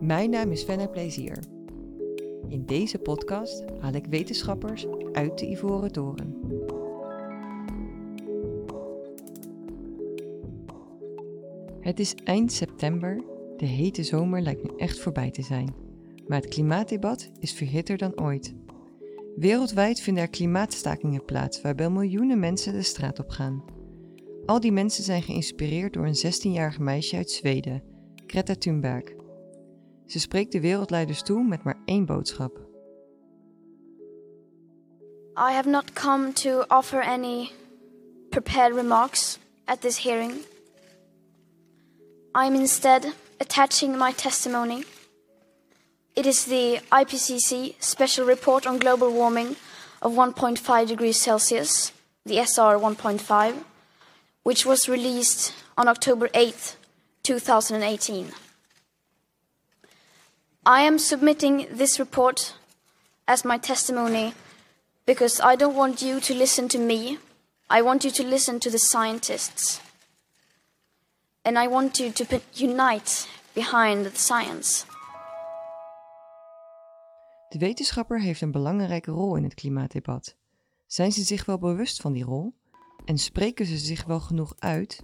Mijn naam is Fenne Plezier. In deze podcast haal ik wetenschappers uit de Ivoren Toren. Het is eind september, de hete zomer lijkt nu echt voorbij te zijn. Maar het klimaatdebat is verhitter dan ooit. Wereldwijd vinden er klimaatstakingen plaats waarbij miljoenen mensen de straat op gaan. Al die mensen zijn geïnspireerd door een 16-jarig meisje uit Zweden, Greta Thunberg. Ze spreekt de wereldleiders toe met maar één boodschap. I have not come to offer any prepared remarks at this hearing. I am instead attaching my testimony. It is the IPCC Special Report on Global Warming of 1.5 degrees Celsius, the SR 1.5, which was released on October 8th, 2018. I am submitting this report as my testimony because I don't want you to listen to me. I want you to listen to the scientists. And I want you to unite behind the science. De wetenschapper heeft een belangrijke rol in het klimaatdebat. Zijn ze zich wel bewust van die rol? En spreken ze zich wel genoeg uit?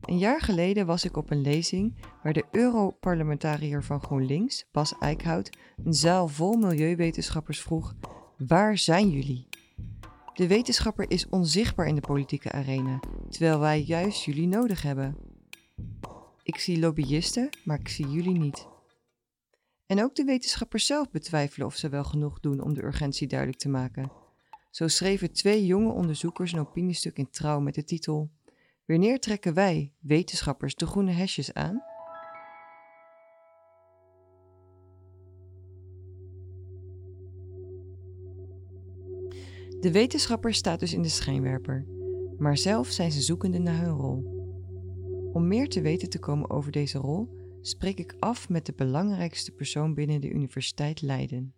Een jaar geleden was ik op een lezing waar de Europarlementariër van GroenLinks, Bas Eickhout, een zaal vol milieuwetenschappers vroeg: Waar zijn jullie? De wetenschapper is onzichtbaar in de politieke arena, terwijl wij juist jullie nodig hebben. Ik zie lobbyisten, maar ik zie jullie niet. En ook de wetenschappers zelf betwijfelen of ze wel genoeg doen om de urgentie duidelijk te maken. Zo schreven twee jonge onderzoekers een opiniestuk in Trouw met de titel Wanneer trekken wij, wetenschappers, de groene hesjes aan? De wetenschapper staat dus in de schijnwerper, maar zelf zijn ze zoekende naar hun rol. Om meer te weten te komen over deze rol, spreek ik af met de belangrijkste persoon binnen de Universiteit Leiden.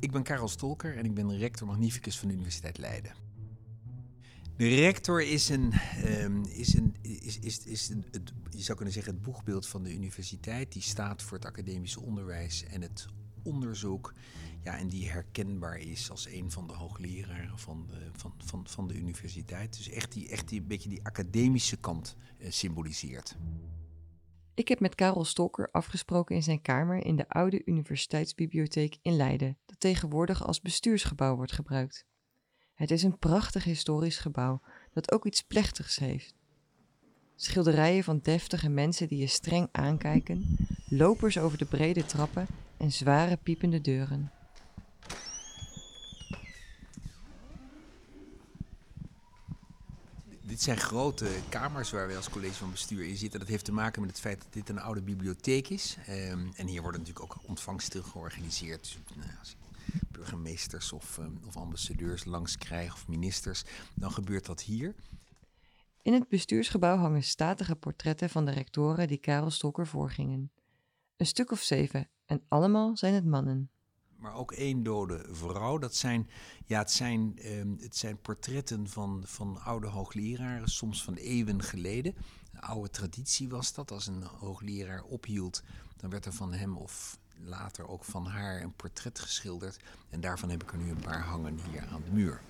Ik ben Karel Stolker en ik ben rector magnificus van de Universiteit Leiden. De rector is een, um, is een, is, is, is het, je zou kunnen zeggen, het boegbeeld van de universiteit. Die staat voor het academisch onderwijs en het onderzoek. Ja, en die herkenbaar is als een van de hoogleraren van de, van, van, van de universiteit. Dus echt die, echt die, beetje die academische kant uh, symboliseert. Ik heb met Karel Stolker afgesproken in zijn kamer in de oude universiteitsbibliotheek in Leiden, dat tegenwoordig als bestuursgebouw wordt gebruikt. Het is een prachtig historisch gebouw dat ook iets plechtigs heeft. Schilderijen van deftige mensen die je streng aankijken, lopers over de brede trappen en zware piepende deuren. Dit zijn grote kamers waar wij als college van bestuur in zitten. Dat heeft te maken met het feit dat dit een oude bibliotheek is. Um, en hier worden natuurlijk ook ontvangsten georganiseerd. Dus, nou, burgemeesters of, um, of ambassadeurs langs krijgen of ministers, dan gebeurt dat hier. In het bestuursgebouw hangen statige portretten van de rectoren die Karel Stokker voorgingen. Een stuk of zeven, en allemaal zijn het mannen. Maar ook één dode vrouw. Dat zijn, ja, het, zijn, um, het zijn portretten van, van oude hoogleraren, soms van eeuwen geleden. Een oude traditie was dat. Als een hoogleraar ophield, dan werd er van hem of later ook van haar een portret geschilderd. En daarvan heb ik er nu een paar hangen hier aan de muur.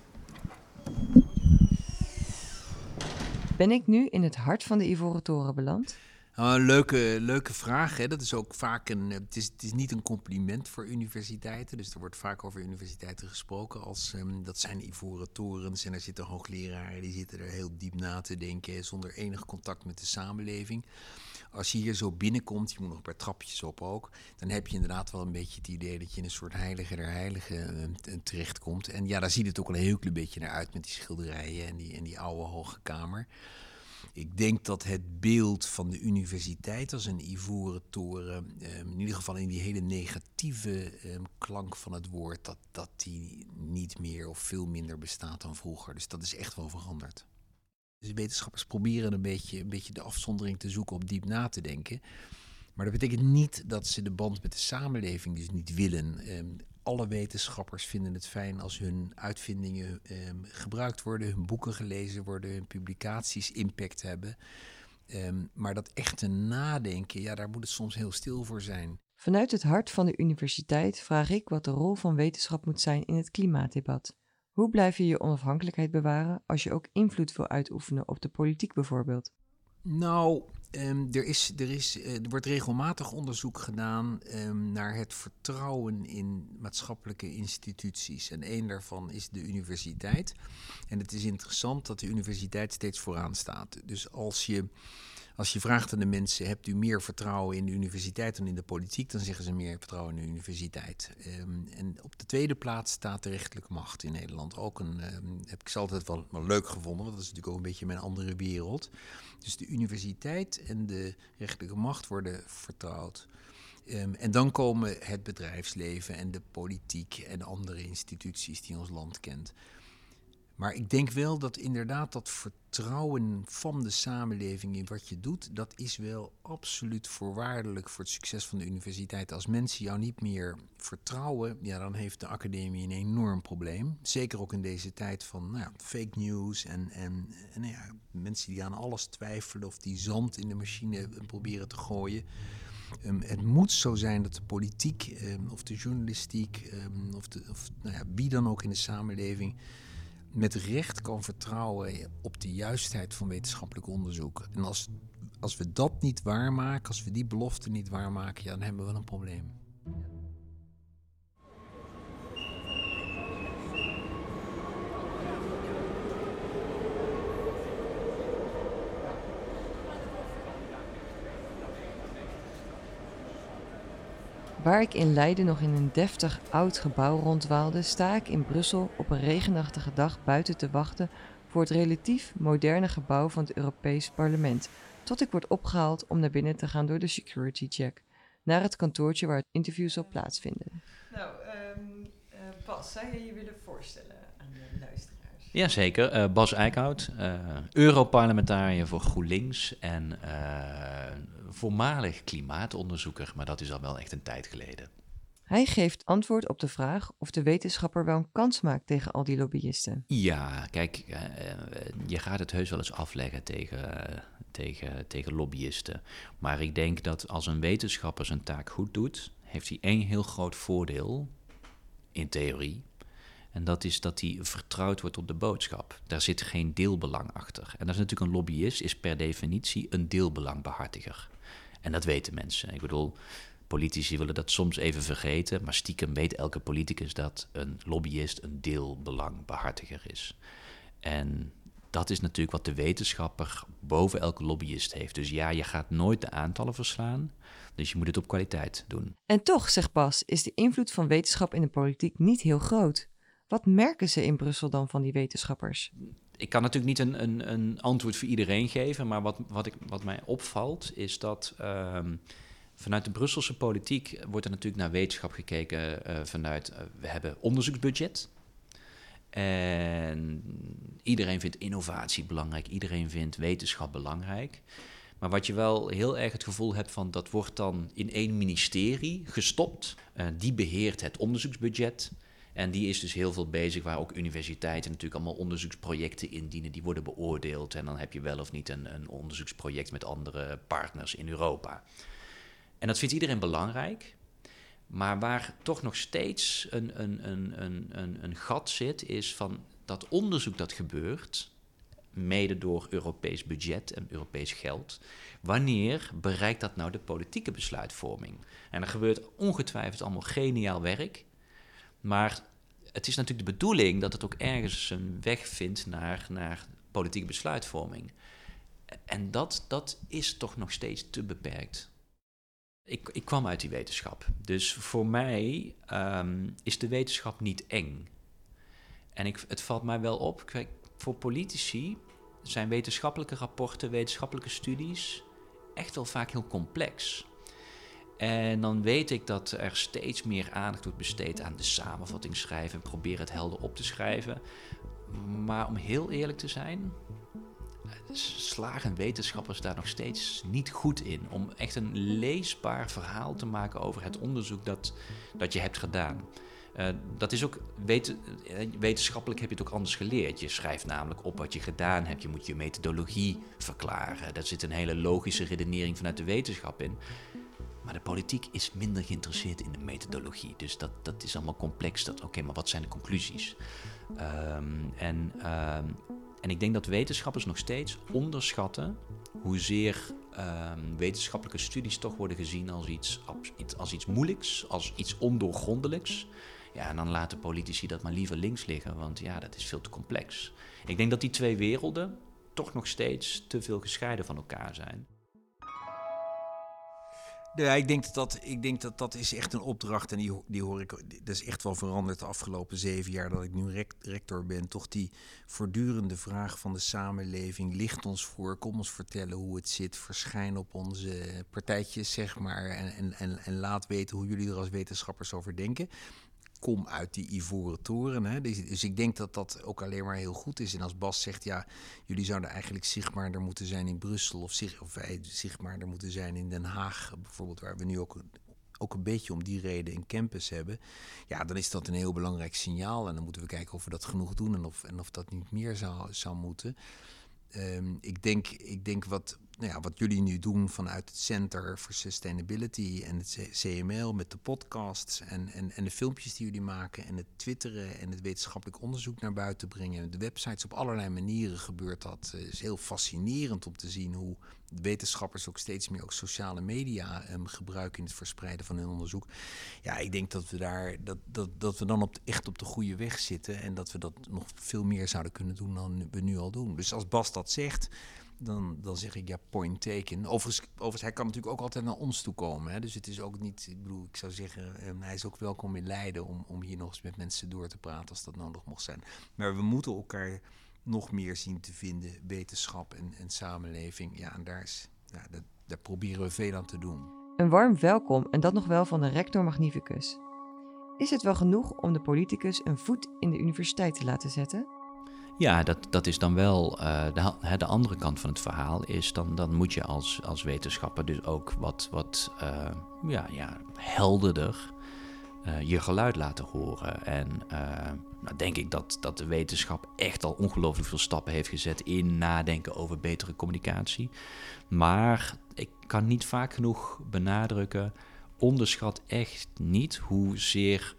Ben ik nu in het hart van de Ivoren Toren beland? Nou, leuke, leuke vraag. Hè? Dat is ook vaak een. Het is, het is niet een compliment voor universiteiten. Dus er wordt vaak over universiteiten gesproken als um, dat zijn ivoren torens. En er zitten hoogleraren die zitten er heel diep na te denken. Zonder enig contact met de samenleving. Als je hier zo binnenkomt, je moet nog een paar trapjes op ook. Dan heb je inderdaad wel een beetje het idee dat je in een soort heilige der heiligen terechtkomt. En ja, daar ziet het ook een heel klein beetje naar uit met die schilderijen en die, en die oude hoge kamer. Ik denk dat het beeld van de universiteit als een ivoren toren, in ieder geval in die hele negatieve klank van het woord, dat, dat die niet meer of veel minder bestaat dan vroeger. Dus dat is echt wel veranderd. Dus wetenschappers proberen een beetje, een beetje de afzondering te zoeken op diep na te denken. Maar dat betekent niet dat ze de band met de samenleving dus niet willen. Um, alle wetenschappers vinden het fijn als hun uitvindingen um, gebruikt worden, hun boeken gelezen worden, hun publicaties impact hebben. Ehm, maar dat echte nadenken, ja, daar moet het soms heel stil voor zijn. Vanuit het hart van de universiteit vraag ik wat de rol van wetenschap moet zijn in het klimaatdebat. Hoe blijf je je onafhankelijkheid bewaren als je ook invloed wil uitoefenen op de politiek bijvoorbeeld? Nou, ehm, er, is, er, is, eh, er wordt regelmatig onderzoek gedaan ehm, naar het vertrouwen in maatschappelijke instituties. En een daarvan is de universiteit. En het is interessant dat de universiteit steeds vooraan staat. Dus als je als je vraagt aan de mensen, hebt u meer vertrouwen in de universiteit dan in de politiek? Dan zeggen ze meer vertrouwen in de universiteit. Ehm, en op de tweede plaats staat de rechterlijke macht in Nederland. Ook een, ehm, heb ik ze altijd wel, leuk gevonden, want dat is natuurlijk ook een beetje mijn andere wereld. Dus de universiteit en de rechterlijke macht worden vertrouwd. Ehm, en dan komen het bedrijfsleven en de politiek en andere instituties die ons land kent. Maar ik denk wel dat inderdaad dat vertrouwen van de samenleving in wat je doet, dat is wel absoluut voorwaardelijk voor het succes van de universiteit. Als mensen jou niet meer vertrouwen, ja, dan heeft de academie een enorm probleem. Zeker ook in deze tijd van nou fake news en, en, en nou ja, mensen die aan alles twijfelen of die zand in de machine proberen te gooien. Um, het moet zo zijn dat de politiek um, of de journalistiek um, of, de, of nou ja, wie dan ook in de samenleving met recht kan vertrouwen op de juistheid van wetenschappelijk onderzoek. En als, als we dat niet waarmaken, als we die belofte niet waarmaken, dan hebben we een probleem. Waar ik in Leiden nog in een deftig oud gebouw rondwaalde, sta ik in Brussel op een regenachtige dag buiten te wachten voor het relatief moderne gebouw van het Europees Parlement, tot ik word opgehaald om naar binnen te gaan door de security check, naar het kantoortje waar het interview zal plaatsvinden. Nou, um, uh, Bas, zou je je willen voorstellen aan de luisteraars? Jazeker, uh, Bas Eickhout, uh, Europarlementariër voor GroenLinks en uh, voormalig klimaatonderzoeker, maar dat is al wel echt een tijd geleden. Hij geeft antwoord op de vraag of de wetenschapper wel een kans maakt tegen al die lobbyisten. Ja, kijk, je gaat het heus wel eens afleggen tegen, tegen, tegen lobbyisten. Maar ik denk dat als een wetenschapper zijn taak goed doet, heeft hij één heel groot voordeel, in theorie. En dat is dat hij vertrouwd wordt op de boodschap. Daar zit geen deelbelang achter. En dat is natuurlijk een lobbyist, is per definitie een deelbelangbehartiger. En dat weten mensen. Ik bedoel, politici willen dat soms even vergeten, maar stiekem weet elke politicus dat een lobbyist een deelbelangbehartiger is. En dat is natuurlijk wat de wetenschapper boven elke lobbyist heeft. Dus ja, je gaat nooit de aantallen verslaan. Dus je moet het op kwaliteit doen. En toch, zegt Bas, is de invloed van wetenschap in de politiek niet heel groot. Wat merken ze in Brussel dan van die wetenschappers? Ik kan natuurlijk niet een, een, een antwoord voor iedereen geven, maar wat, wat, ik, wat mij opvalt is dat um, vanuit de Brusselse politiek wordt er natuurlijk naar wetenschap gekeken uh, vanuit uh, we hebben onderzoeksbudget. En iedereen vindt innovatie belangrijk, iedereen vindt wetenschap belangrijk. Maar wat je wel heel erg het gevoel hebt van dat wordt dan in één ministerie gestopt. Uh, die beheert het onderzoeksbudget. En die is dus heel veel bezig, waar ook universiteiten natuurlijk allemaal onderzoeksprojecten indienen, die worden beoordeeld. En dan heb je wel of niet een, een onderzoeksproject met andere partners in Europa. En dat vindt iedereen belangrijk. Maar waar toch nog steeds een, een, een, een, een, gat zit, is van dat onderzoek dat gebeurt, mede door Europees budget en Europees geld, wanneer bereikt dat nou de politieke besluitvorming? En er gebeurt ongetwijfeld allemaal geniaal werk, maar het is natuurlijk de bedoeling dat het ook ergens een weg vindt naar, naar politieke besluitvorming. En dat, dat is toch nog steeds te beperkt. Ik, ik kwam uit die wetenschap. Dus voor mij um, is de wetenschap niet eng. En ik, het valt mij wel op, kijk, voor politici zijn wetenschappelijke rapporten, wetenschappelijke studies echt wel vaak heel complex. En dan weet ik dat er steeds meer aandacht wordt besteed aan de samenvatting schrijven en proberen het helder op te schrijven. Maar om heel eerlijk te zijn, slagen wetenschappers daar nog steeds niet goed in. Om echt een leesbaar verhaal te maken over het onderzoek dat, dat je hebt gedaan. Uh, dat is ook, weten, wetenschappelijk heb je het ook anders geleerd. Je schrijft namelijk op wat je gedaan hebt. Je moet je methodologie verklaren. Daar zit een hele logische redenering vanuit de wetenschap in. Maar de politiek is minder geïnteresseerd in de methodologie. Dus dat, dat is allemaal complex. Oké, maar wat zijn de conclusies? Um, en, um, en ik denk dat wetenschappers nog steeds onderschatten hoezeer um, wetenschappelijke studies toch worden gezien als iets, als iets moeilijks, als iets ondoorgrondelijks. Ja, en dan laten politici dat maar liever links liggen, want ja, dat is veel te complex. Ik denk dat die twee werelden toch nog steeds te veel gescheiden van elkaar zijn. Ja, ik denk dat dat, ik denk dat, dat is echt een opdracht. En die, die hoor ik. Dat is echt wel veranderd de afgelopen zeven jaar dat ik nu rector ben. Toch die voortdurende vraag van de samenleving. Licht ons voor, kom ons vertellen hoe het zit. Verschijn op onze partijtjes, zeg maar. En, en, en, en laat weten hoe jullie er als wetenschappers over denken kom uit die ivoren toren. Hè. Dus, dus, ik denk dat dat ook alleen maar heel goed is. En als Bas zegt, ja, jullie zouden eigenlijk zichtbaarder moeten zijn in Brussel... of, zich, of wij zichtbaarder moeten zijn in Den Haag, bijvoorbeeld... waar we nu ook, ook een beetje om die reden een campus hebben... ja, dan is dat een heel belangrijk signaal. En dan moeten we kijken of we dat genoeg doen... en of, en of dat niet meer zou, zou moeten... Um, ik, denk, ik denk wat nou ja, wat jullie nu doen vanuit het Center for Sustainability en het CML met de podcasts en, en, en de filmpjes die jullie maken en het twitteren en het wetenschappelijk onderzoek naar buiten brengen. De websites op allerlei manieren gebeurt dat. Het is heel fascinerend om te zien hoe wetenschappers ook steeds meer ook sociale media um, gebruiken in het verspreiden van hun onderzoek. Ja, ik denk dat we daar dat, dat, dat we dan op, echt op de goede weg zitten en dat we dat nog veel meer zouden kunnen doen dan we nu al doen. Dus als Bas dat zegt dan, dan zeg ik ja, point taken. Overigens, hij kan natuurlijk ook altijd naar ons toe komen. Hè? Dus het is ook niet, ik bedoel, ik zou zeggen, eh, hij is ook welkom in Leiden om, om hier nog eens met mensen door te praten als dat nodig mocht zijn. Maar we moeten elkaar nog meer zien te vinden, wetenschap en, en samenleving. Ja, en daar, is, ja, dat, daar proberen we veel aan te doen. Een warm welkom en dat nog wel van de rector magnificus. Is het wel genoeg om de politicus een voet in de universiteit te laten zetten? Ja, dat, dat is dan wel uh, de, de andere kant van het verhaal. Is dan, dan moet je als, als wetenschapper dus ook wat, wat uh, ja, ja, helderder uh, je geluid laten horen. En nou denk ik dat, dat de wetenschap echt al ongelooflijk veel stappen heeft gezet in nadenken over betere communicatie. Maar ik kan niet vaak genoeg benadrukken. Onderschat echt niet hoezeer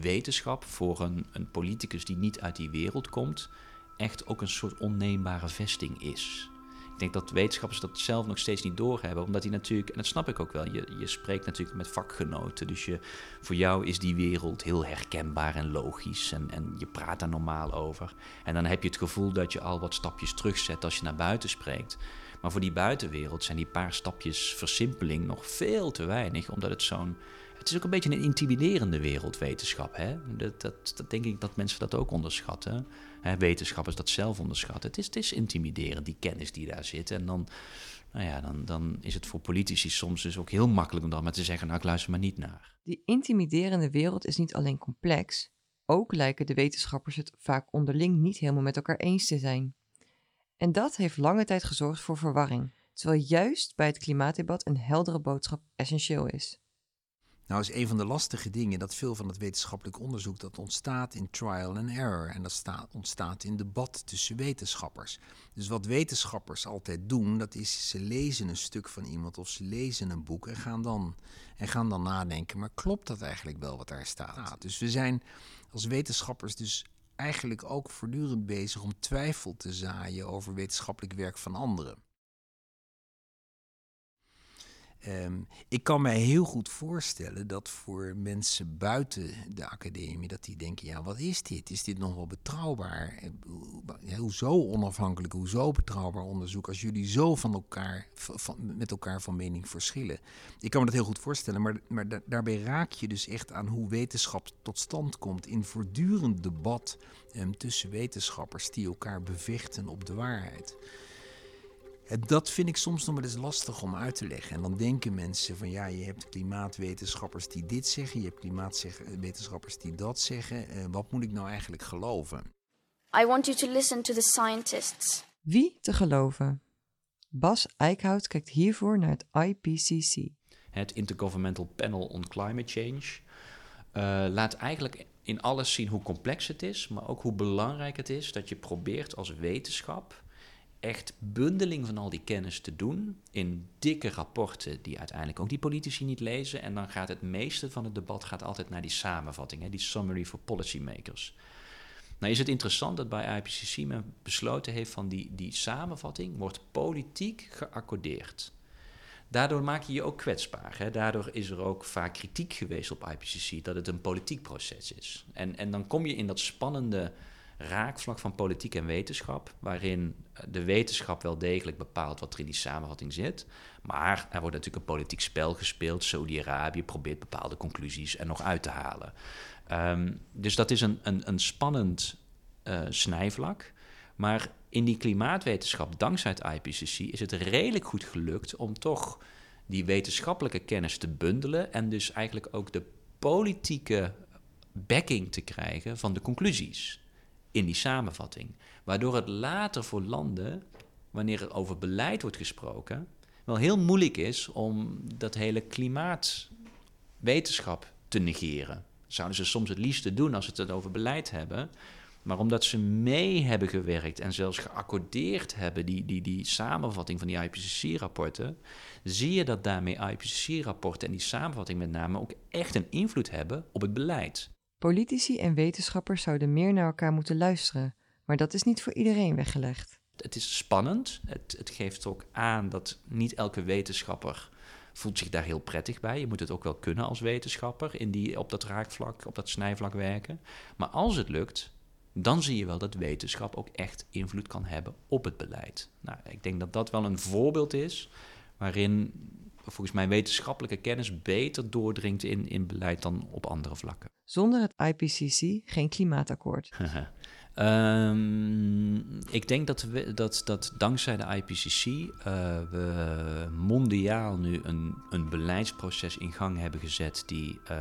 wetenschap voor een, een politicus die niet uit die wereld komt, echt ook een soort onneembare vesting is. Ik denk dat wetenschappers dat zelf nog steeds niet doorhebben, omdat die natuurlijk, en dat snap ik ook wel, je, je spreekt natuurlijk met vakgenoten, dus je, voor jou is die wereld heel herkenbaar en logisch en, en je praat daar normaal over. En dan heb je het gevoel dat je al wat stapjes terugzet als je naar buiten spreekt. Maar voor die buitenwereld zijn die paar stapjes versimpeling nog veel te weinig, omdat het zo'n het is ook een beetje een intimiderende wereld, wetenschap. Hè? Dat, dat, dat denk ik dat mensen dat ook onderschatten. Hè, wetenschappers dat zelf onderschatten. Het is, het is intimiderend, die kennis die daar zit. En dan, nou ja, dan, dan is het voor politici soms dus ook heel makkelijk om dan maar te zeggen: Nou, ik luister maar niet naar. Die intimiderende wereld is niet alleen complex, ook lijken de wetenschappers het vaak onderling niet helemaal met elkaar eens te zijn. En dat heeft lange tijd gezorgd voor verwarring, terwijl juist bij het klimaatdebat een heldere boodschap essentieel is. Nou is een van de lastige dingen dat veel van het wetenschappelijk onderzoek dat ontstaat in trial and error en dat staat, ontstaat in debat tussen wetenschappers. Dus wat wetenschappers altijd doen, dat is ze lezen een stuk van iemand of ze lezen een boek en gaan dan, en gaan dan nadenken, maar klopt dat eigenlijk wel wat daar staat? Dus we zijn als wetenschappers dus eigenlijk ook voortdurend bezig om twijfel te zaaien over wetenschappelijk werk van anderen. Ehm, ik kan mij heel goed voorstellen dat voor mensen buiten de academie, dat die denken, ja, wat is dit? Is dit nog wel betrouwbaar? Eh, hoezo onafhankelijk, hoezo betrouwbaar onderzoek als jullie zo van elkaar, van, met elkaar van mening verschillen? Ik kan me dat heel goed voorstellen, maar, maar daarbij raak je dus echt aan hoe wetenschap tot stand komt in voortdurend debat um, tussen wetenschappers die elkaar bevechten op de waarheid. Dat vind ik soms nog wel eens lastig om uit te leggen. En dan denken mensen van ja, je hebt klimaatwetenschappers die dit zeggen, je hebt klimaatwetenschappers die dat zeggen. Uh, wat moet ik nou eigenlijk geloven? I want you to listen to the scientists. Wie te geloven? Bas Eickhout kijkt hiervoor naar het IPCC. Het Intergovernmental Panel on Climate Change. uh, laat eigenlijk in alles zien hoe complex het is, maar ook hoe belangrijk het is dat je probeert als wetenschap echt bundeling van al die kennis te doen in dikke rapporten die uiteindelijk ook die politici niet lezen. En dan gaat het meeste van het debat gaat altijd naar die samenvatting, hè, die summary for policymakers. Nou is het interessant dat bij IPCC men besloten heeft van die, die samenvatting wordt politiek geaccordeerd. Daardoor maak je je ook kwetsbaar. Hè? Daardoor is er ook vaak kritiek geweest op IPCC dat het een politiek proces is. En, en dan kom je in dat spannende raakvlak van politiek en wetenschap, waarin de wetenschap wel degelijk bepaalt wat er in die samenvatting zit. Maar er wordt natuurlijk een politiek spel gespeeld. Saudi-Arabië probeert bepaalde conclusies er nog uit te halen. Ehm, dus dat is een, een, een spannend uh, snijvlak. Maar in die klimaatwetenschap, dankzij het IPCC, is het redelijk goed gelukt om toch die wetenschappelijke kennis te bundelen en dus eigenlijk ook de politieke backing te krijgen van de conclusies in die samenvatting. Waardoor het later voor landen, wanneer er over beleid wordt gesproken, wel heel moeilijk is om dat hele klimaatwetenschap te negeren. zouden ze soms het liefste doen als ze het over beleid hebben. Maar omdat ze mee hebben gewerkt en zelfs geaccordeerd hebben, die, die, die samenvatting van die IPCC-rapporten, zie je dat daarmee IPCC-rapporten en die samenvatting met name ook echt een invloed hebben op het beleid. Politici en wetenschappers zouden meer naar elkaar moeten luisteren, maar dat is niet voor iedereen weggelegd. Het is spannend. Het, het geeft ook aan dat niet elke wetenschapper voelt zich daar heel prettig bij. Je moet het ook wel kunnen als wetenschapper in die, op dat raakvlak, op dat snijvlak werken. Maar als het lukt, dan zie je wel dat wetenschap ook echt invloed kan hebben op het beleid. Nou, ik denk dat dat wel een voorbeeld is waarin volgens mij wetenschappelijke kennis beter doordringt in, in beleid dan op andere vlakken. Zonder het IPCC geen klimaatakkoord. Um, ik denk dat, we, dat, dat dankzij de IPCC eh, we mondiaal nu een, een beleidsproces in gang hebben gezet die uh,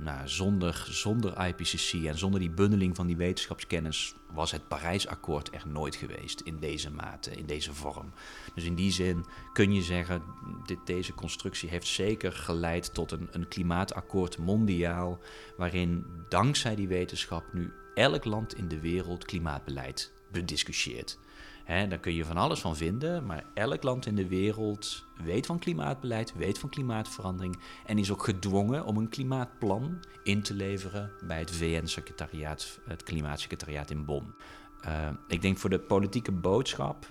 nou, zonder, zonder IPCC en zonder die bundeling van die wetenschapskennis was het Parijsakkoord er nooit geweest in deze mate, in deze vorm. Dus in die zin kun je zeggen, dit, deze constructie heeft zeker geleid tot een, een klimaatakkoord mondiaal, waarin dankzij die wetenschap nu elk land in de wereld klimaatbeleid bediscussieert. He, daar kun je van alles van vinden, maar elk land in de wereld weet van klimaatbeleid, weet van klimaatverandering en is ook gedwongen om een klimaatplan in te leveren bij het VN-secretariaat, het Klimaatsecretariaat in Bonn. Uh, ik denk voor de politieke boodschap,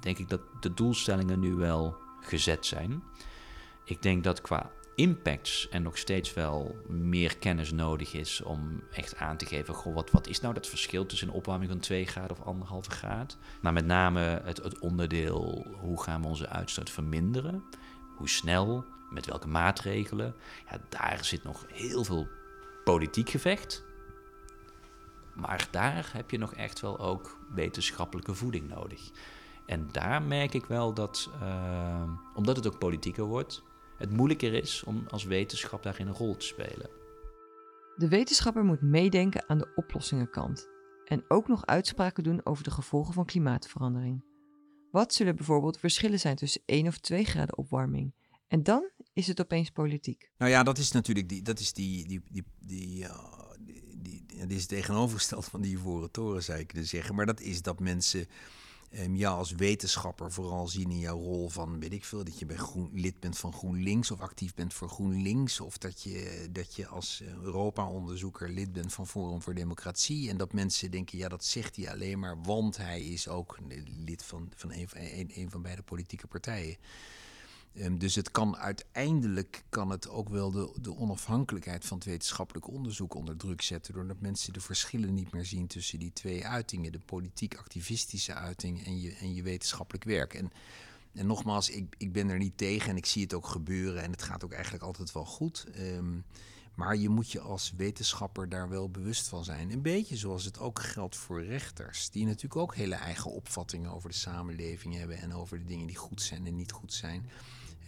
denk ik dat de doelstellingen nu wel gezet zijn. Ik denk dat qua impacts en nog steeds wel meer kennis nodig is om echt aan te geven, goh, wat, wat is nou dat verschil tussen een opwarming van 2 graden of anderhalve graad? Nou, met name het, het onderdeel, hoe gaan we onze uitstoot verminderen? Hoe snel? Met welke maatregelen? Ja, daar zit nog heel veel politiek gevecht. Maar daar heb je nog echt wel ook wetenschappelijke voeding nodig. En daar merk ik wel dat, uh, omdat het ook politieker wordt, het moeilijker is om als wetenschap daarin een rol te spelen. De wetenschapper moet meedenken aan de oplossingenkant en ook nog uitspraken doen over de gevolgen van klimaatverandering. Wat zullen bijvoorbeeld verschillen zijn tussen 1 of 2 graden opwarming? En dan is het opeens politiek. Nou ja, dat is natuurlijk die, dat is die, die, die, die, uh, die, die, die, is tegenovergesteld van die ivoren toren, zou ik kunnen zeggen. Maar dat is dat mensen um, jou als wetenschapper vooral zien in jouw rol van, weet ik veel, dat je bij lid bent van GroenLinks of actief bent voor GroenLinks. Of dat je, dat je als Europa-onderzoeker lid bent van Forum voor Democratie. En dat mensen denken, ja, dat zegt hij alleen maar, want hij is ook lid van, van een van beide politieke partijen. Um, dus het kan uiteindelijk kan het ook wel de, de onafhankelijkheid van het wetenschappelijk onderzoek onder druk zetten. Doordat mensen de verschillen niet meer zien tussen die twee uitingen. De politiek-activistische uiting en je, en je wetenschappelijk werk. En, en nogmaals, ik, ik ben er niet tegen en ik zie het ook gebeuren. En het gaat ook eigenlijk altijd wel goed. Um, maar je moet je als wetenschapper daar wel bewust van zijn. Een beetje zoals het ook geldt voor rechters. Die natuurlijk ook hele eigen opvattingen over de samenleving hebben. En over de dingen die goed zijn en niet goed zijn.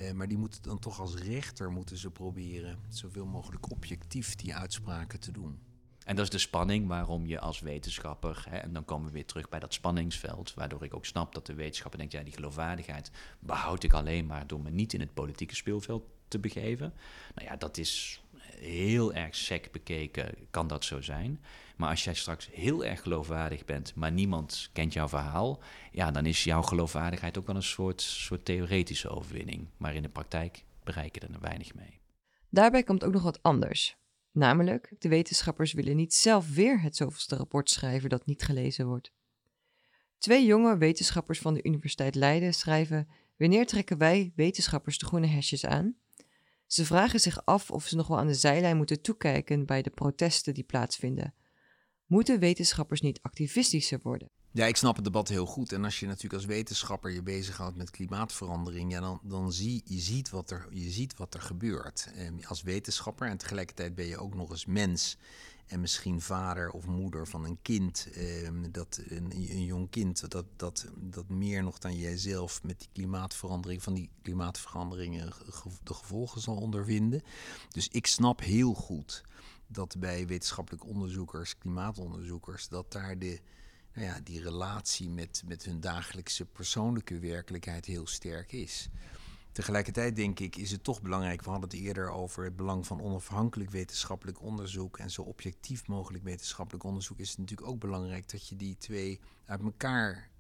Eh, maar die moeten dan toch als rechter moeten ze proberen zoveel mogelijk objectief die uitspraken te doen. En dat is de spanning waarom je als wetenschapper, hè, en dan komen we weer terug bij dat spanningsveld, waardoor ik ook snap dat de wetenschapper denkt, ja, die geloofwaardigheid behoud ik alleen maar door me niet in het politieke speelveld te begeven. Nou ja, dat is heel erg sec bekeken kan dat zo zijn. Maar als jij straks heel erg geloofwaardig bent, maar niemand kent jouw verhaal, ja, dan is jouw geloofwaardigheid ook wel een soort, soort theoretische overwinning. Maar in de praktijk bereik je er weinig mee. Daarbij komt ook nog wat anders. Namelijk, de wetenschappers willen niet zelf weer het zoveelste rapport schrijven dat niet gelezen wordt. Twee jonge wetenschappers van de Universiteit Leiden schrijven: Wanneer trekken wij wetenschappers de groene hesjes aan? Ze vragen zich af of ze nog wel aan de zijlijn moeten toekijken bij de protesten die plaatsvinden. Moeten wetenschappers niet activistischer worden? Ja, ik snap het debat heel goed. En als je natuurlijk als wetenschapper je bezighoudt met klimaatverandering, ja, dan, dan zie je ziet wat er, je ziet wat er gebeurt. En als wetenschapper en tegelijkertijd ben je ook nog eens mens. En misschien vader of moeder van een kind, eh, dat, een, een, jong kind, dat, dat, dat meer nog dan jijzelf met die klimaatverandering, van die klimaatveranderingen de gevolgen zal ondervinden. Dus ik snap heel goed dat bij wetenschappelijk onderzoekers, klimaatonderzoekers, dat daar de, nou ja, die relatie met, met hun dagelijkse persoonlijke werkelijkheid heel sterk is. Tegelijkertijd denk ik is het toch belangrijk, we hadden het eerder over het belang van onafhankelijk wetenschappelijk onderzoek en zo objectief mogelijk wetenschappelijk onderzoek, is het natuurlijk ook belangrijk dat je die twee uit elkaar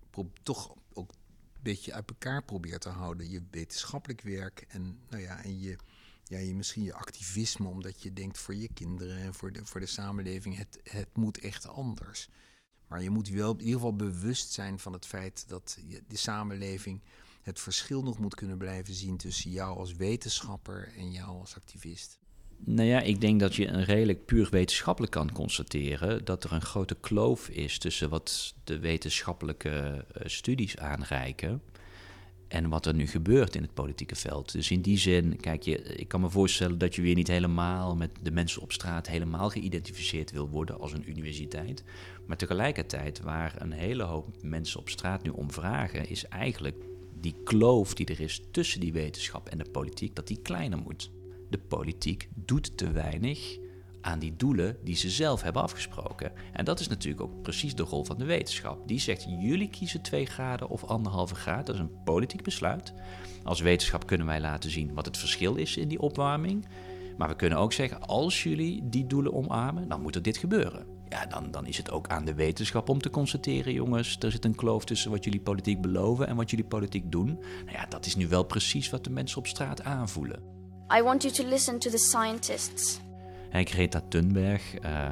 toch ook een beetje uit elkaar probeert te houden. Je wetenschappelijk werk en, nou ja, en je, ja, je misschien je activisme, omdat je denkt voor je kinderen en voor de, voor de samenleving, het, het moet echt anders. Maar je moet wel in ieder geval bewust zijn van het feit dat de samenleving het verschil nog moet kunnen blijven zien tussen jou als wetenschapper en jou als activist. Nou ja, ik denk dat je een redelijk puur wetenschappelijk kan constateren dat er een grote kloof is tussen wat de wetenschappelijke eh, studies aanreiken en wat er nu gebeurt in het politieke veld. Dus in die zin, kijk, je, ik kan me voorstellen dat je weer niet helemaal met de mensen op straat helemaal geïdentificeerd wil worden als een universiteit. Maar tegelijkertijd, waar een hele hoop mensen op straat nu om vragen, is eigenlijk die kloof die er is tussen die wetenschap en de politiek, dat die kleiner moet. De politiek doet te weinig aan die doelen die ze zelf hebben afgesproken. En dat is natuurlijk ook precies de rol van de wetenschap. Die zegt: jullie kiezen 2 graden of anderhalve graad. Dat is een politiek besluit. Als wetenschap kunnen wij laten zien wat het verschil is in die opwarming. Maar we kunnen ook zeggen: als jullie die doelen omarmen, dan moet er dit gebeuren. Ja, dan, dan is het ook aan de wetenschap om te constateren, jongens, er zit een kloof tussen wat jullie politiek beloven en wat jullie politiek doen. Nou ja, dat is nu wel precies wat de mensen op straat aanvoelen. I want you to listen to the scientists. Hey, Greta Thunberg, uh,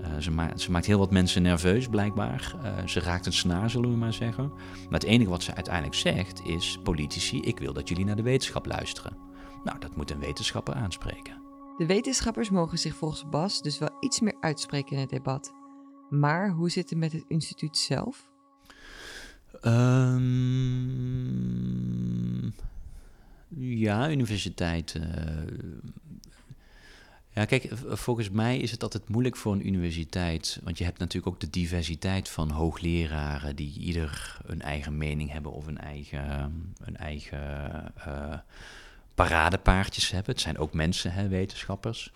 uh, ze, ma ze, maakt heel wat mensen nerveus blijkbaar. Uh, ze raakt een snaar, zullen we maar zeggen. Maar het enige wat ze uiteindelijk zegt is: politici, ik wil dat jullie naar de wetenschap luisteren. Nou, dat moet een wetenschapper aanspreken. De wetenschappers mogen zich volgens Bas dus wel iets meer uitspreken in het debat. Maar hoe zit het met het instituut zelf? Um, ja, universiteit. Uh, ja, kijk, volgens mij is het altijd moeilijk voor een universiteit. Want je hebt natuurlijk ook de diversiteit van hoogleraren die ieder een eigen mening hebben of een eigen, een eigen uh, paradepaardjes hebben. Het zijn ook mensen, hè, wetenschappers.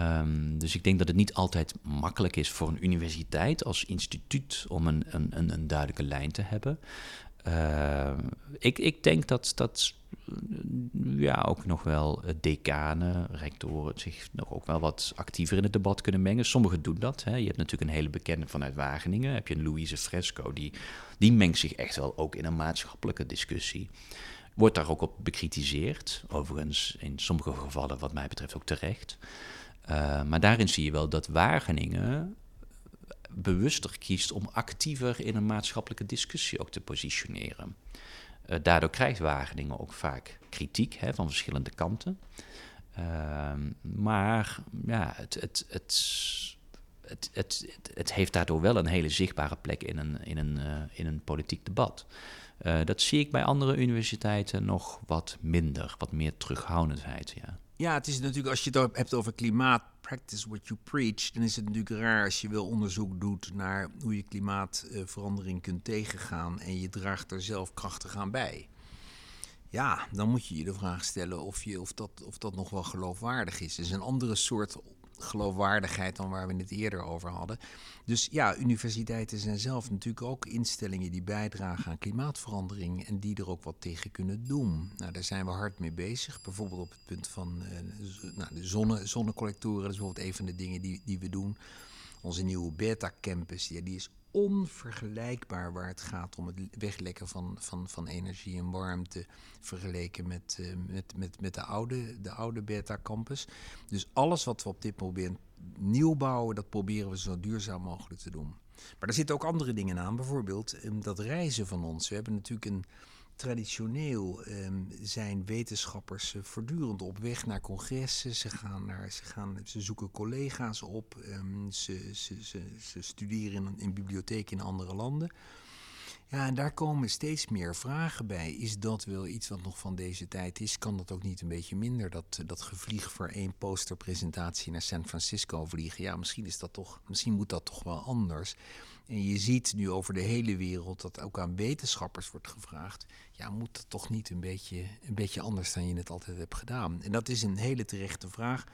Um, dus ik denk dat het niet altijd makkelijk is voor een universiteit als instituut om een, een, een duidelijke lijn te hebben. Uh, ik, ik denk dat, dat ja, ook nog wel decanen, rectoren zich nog ook wel wat actiever in het debat kunnen mengen. Sommigen doen dat. Hè. Je hebt natuurlijk een hele bekende vanuit Wageningen. Heb je een Louise Fresco, die, die mengt zich echt wel ook in een maatschappelijke discussie. Wordt daar ook op bekritiseerd. Overigens in sommige gevallen wat mij betreft ook terecht. Uh, maar daarin zie je wel dat Wageningen bewuster kiest om actiever in een maatschappelijke discussie ook te positioneren. Uh, daardoor krijgt Wageningen ook vaak kritiek hè, van verschillende kanten. Uh, maar ja, het, het, het, het, het, het, heeft daardoor wel een hele zichtbare plek in een, in een, uh, in een politiek debat. Uh, dat zie ik bij andere universiteiten nog wat minder, wat meer terughoudendheid. Ja. Ja, het is natuurlijk als je het hebt over klimaat, practice what you preach, dan is het natuurlijk raar als je wel onderzoek doet naar hoe je klimaatverandering kunt tegengaan en je draagt er zelf krachtig aan bij. Ja, dan moet je je de vraag stellen of, je, of, dat, of dat nog wel geloofwaardig is. Het is een andere soort geloofwaardigheid dan waar we het eerder over hadden. Dus ja, universiteiten zijn zelf natuurlijk ook instellingen die bijdragen aan klimaatverandering en die er ook wat tegen kunnen doen. Nou, daar zijn we hard mee bezig. Bijvoorbeeld op het punt van uh, nou, de zonne, zonnecollectoren, dat is bijvoorbeeld een van de dingen die, die we doen. Onze nieuwe beta-campus, ja, die is onvergelijkbaar waar het gaat om het weglekken van, van, van energie en warmte vergeleken met, uh, met, met, met de oude, de oude beta-campus. Dus alles wat we op dit moment nieuw bouwen, dat proberen we zo duurzaam mogelijk te doen. Maar er zitten ook andere dingen aan, bijvoorbeeld um, dat reizen van ons. We hebben natuurlijk een traditioneel um, zijn wetenschappers uh, voortdurend op weg naar congressen. Ze, gaan naar, ze, gaan, ze zoeken collega's op. Ze, ze, ze, ze, studeren in, in bibliotheken in andere landen. Ja, en daar komen steeds meer vragen bij. Is dat wel iets wat nog van deze tijd is? Kan dat ook niet een beetje minder? Dat, dat gevlieg voor één posterpresentatie naar San Francisco vliegen. Ja, misschien, is dat toch, misschien moet dat toch wel anders. En je ziet nu over de hele wereld dat ook aan wetenschappers wordt gevraagd: ja, moet dat toch niet een beetje, een beetje anders dan je het altijd hebt gedaan? En dat is een hele terechte vraag.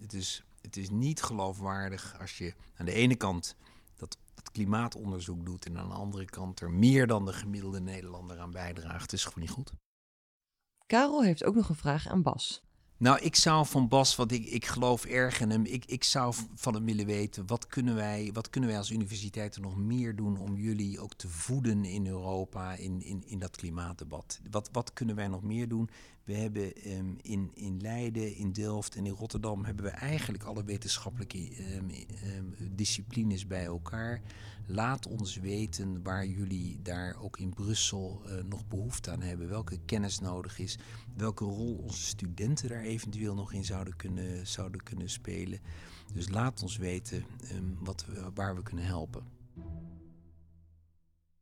Het is, het is niet geloofwaardig als je aan de ene kant dat, klimaatonderzoek doet en aan de andere kant er meer dan de gemiddelde Nederlander aan bijdraagt. Is gewoon niet goed. Karel heeft ook nog een vraag aan Bas. Nou, ik zou van Bas, want ik, ik geloof erg in hem, ik, ik zou van hem willen weten, wat kunnen, wij, wat kunnen wij als universiteiten nog meer doen om jullie ook te voeden in Europa, in, in, in dat klimaatdebat? Wat, wat kunnen wij nog meer doen? We hebben um, in, in Leiden, in Delft en in Rotterdam hebben we eigenlijk alle wetenschappelijke um, um, disciplines bij elkaar. Laat ons weten waar jullie daar ook in Brussel uh, nog behoefte aan hebben. Welke kennis nodig is. Welke rol onze studenten daar eventueel nog in zouden kunnen, zouden kunnen spelen. Dus laat ons weten wat we, waar we kunnen helpen.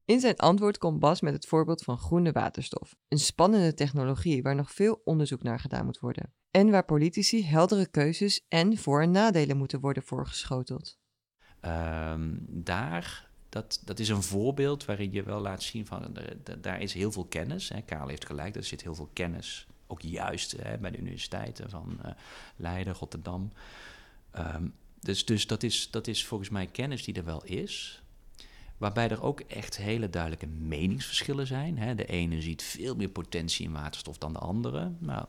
In zijn antwoord komt Bas met het voorbeeld van groene waterstof. Een spannende technologie waar nog veel onderzoek naar gedaan moet worden. En waar politici heldere keuzes en voor- en nadelen moeten worden voorgeschoteld. Um, daar, dat, dat is een voorbeeld waarin je wel laat zien van, daar is heel veel kennis. Hè. Karel heeft gelijk, er zit heel veel kennis. Ook juist hè, bij de universiteiten van uh, Leiden, Rotterdam. Um, dus dus dat, is, dat is volgens mij kennis die er wel is. Waarbij er ook echt hele duidelijke meningsverschillen zijn. Hè. De ene ziet veel meer potentie in waterstof dan de andere. Nou,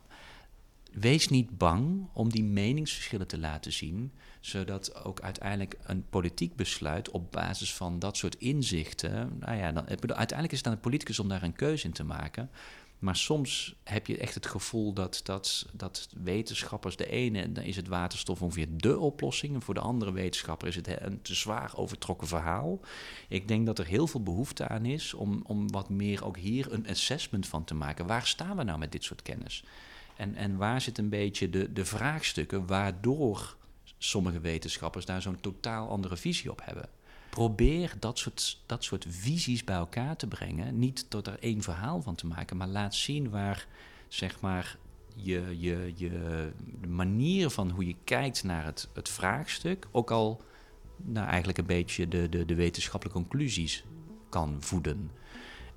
wees niet bang om die meningsverschillen te laten zien, zodat ook uiteindelijk een politiek besluit op basis van dat soort inzichten. Nou ja, dan, uiteindelijk is het aan de politicus om daar een keuze in te maken. Maar soms heb je echt het gevoel dat, dat, dat wetenschappers, de ene dan is het waterstof ongeveer de oplossing, en voor de andere wetenschapper is het een te zwaar overtrokken verhaal. Ik denk dat er heel veel behoefte aan is om, om wat meer ook hier een assessment van te maken. Waar staan we nou met dit soort kennis? En, en waar zit een beetje de, de vraagstukken waardoor sommige wetenschappers daar zo'n totaal andere visie op hebben? Probeer dat soort, dat soort visies bij elkaar te brengen. Niet door er één verhaal van te maken, maar laat zien waar zeg maar, je, je, je de manier van hoe je kijkt naar het, het vraagstuk ook al nou, eigenlijk een beetje de, de, de wetenschappelijke conclusies kan voeden.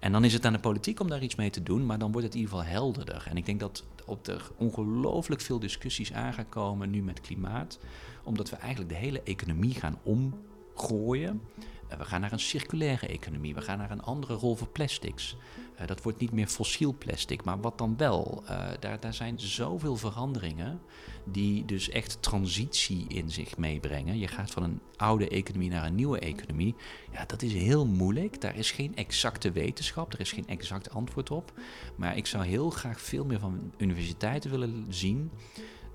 En dan is het aan de politiek om daar iets mee te doen, maar dan wordt het in ieder geval helderder. En ik denk dat op er ongelooflijk veel discussies aan gaan komen nu met klimaat, omdat we eigenlijk de hele economie gaan omgooien. We gaan naar een circulaire economie. We gaan naar een andere rol voor plastics. Uh, dat wordt niet meer fossiel plastic, maar wat dan wel? Uh, daar, daar zijn zoveel veranderingen die dus echt transitie in zich meebrengen. Je gaat van een oude economie naar een nieuwe economie. Ja, dat is heel moeilijk. Daar is geen exacte wetenschap, er is geen exact antwoord op. Maar ik zou heel graag veel meer van universiteiten willen zien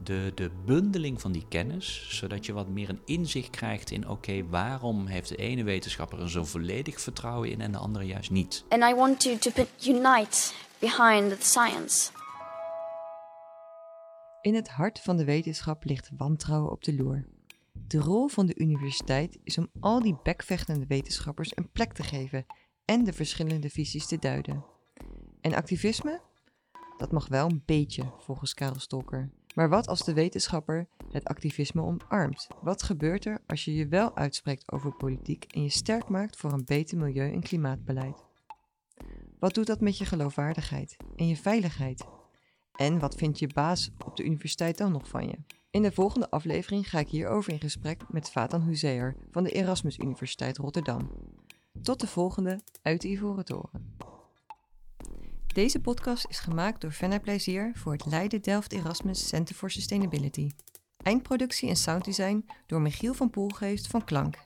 de, de bundeling van die kennis, zodat je wat meer een inzicht krijgt in oké, waarom heeft de ene wetenschapper er zo volledig vertrouwen in en de andere juist niet. And I want to, to put unite behind the science. In het hart van de wetenschap ligt wantrouwen op de loer. De rol van de universiteit is om al die bekvechtende wetenschappers een plek te geven en de verschillende visies te duiden. En activisme? Dat mag wel een beetje, volgens Karel Stolker. Maar wat als de wetenschapper het activisme omarmt? Wat gebeurt er als je je wel uitspreekt over politiek en je sterk maakt voor een beter milieu- en klimaatbeleid? Wat doet dat met je geloofwaardigheid en je veiligheid? En wat vindt je baas op de universiteit dan nog van je? In de volgende aflevering ga ik hierover in gesprek met Fatan Huzeer van de Erasmus Universiteit Rotterdam. Tot de volgende uit de Ivoren Toren. Deze podcast is gemaakt door Fenna Plezier voor het Leiden Delft Erasmus Center for Sustainability. Eindproductie en sounddesign door Michiel van Poelgeest van Klank.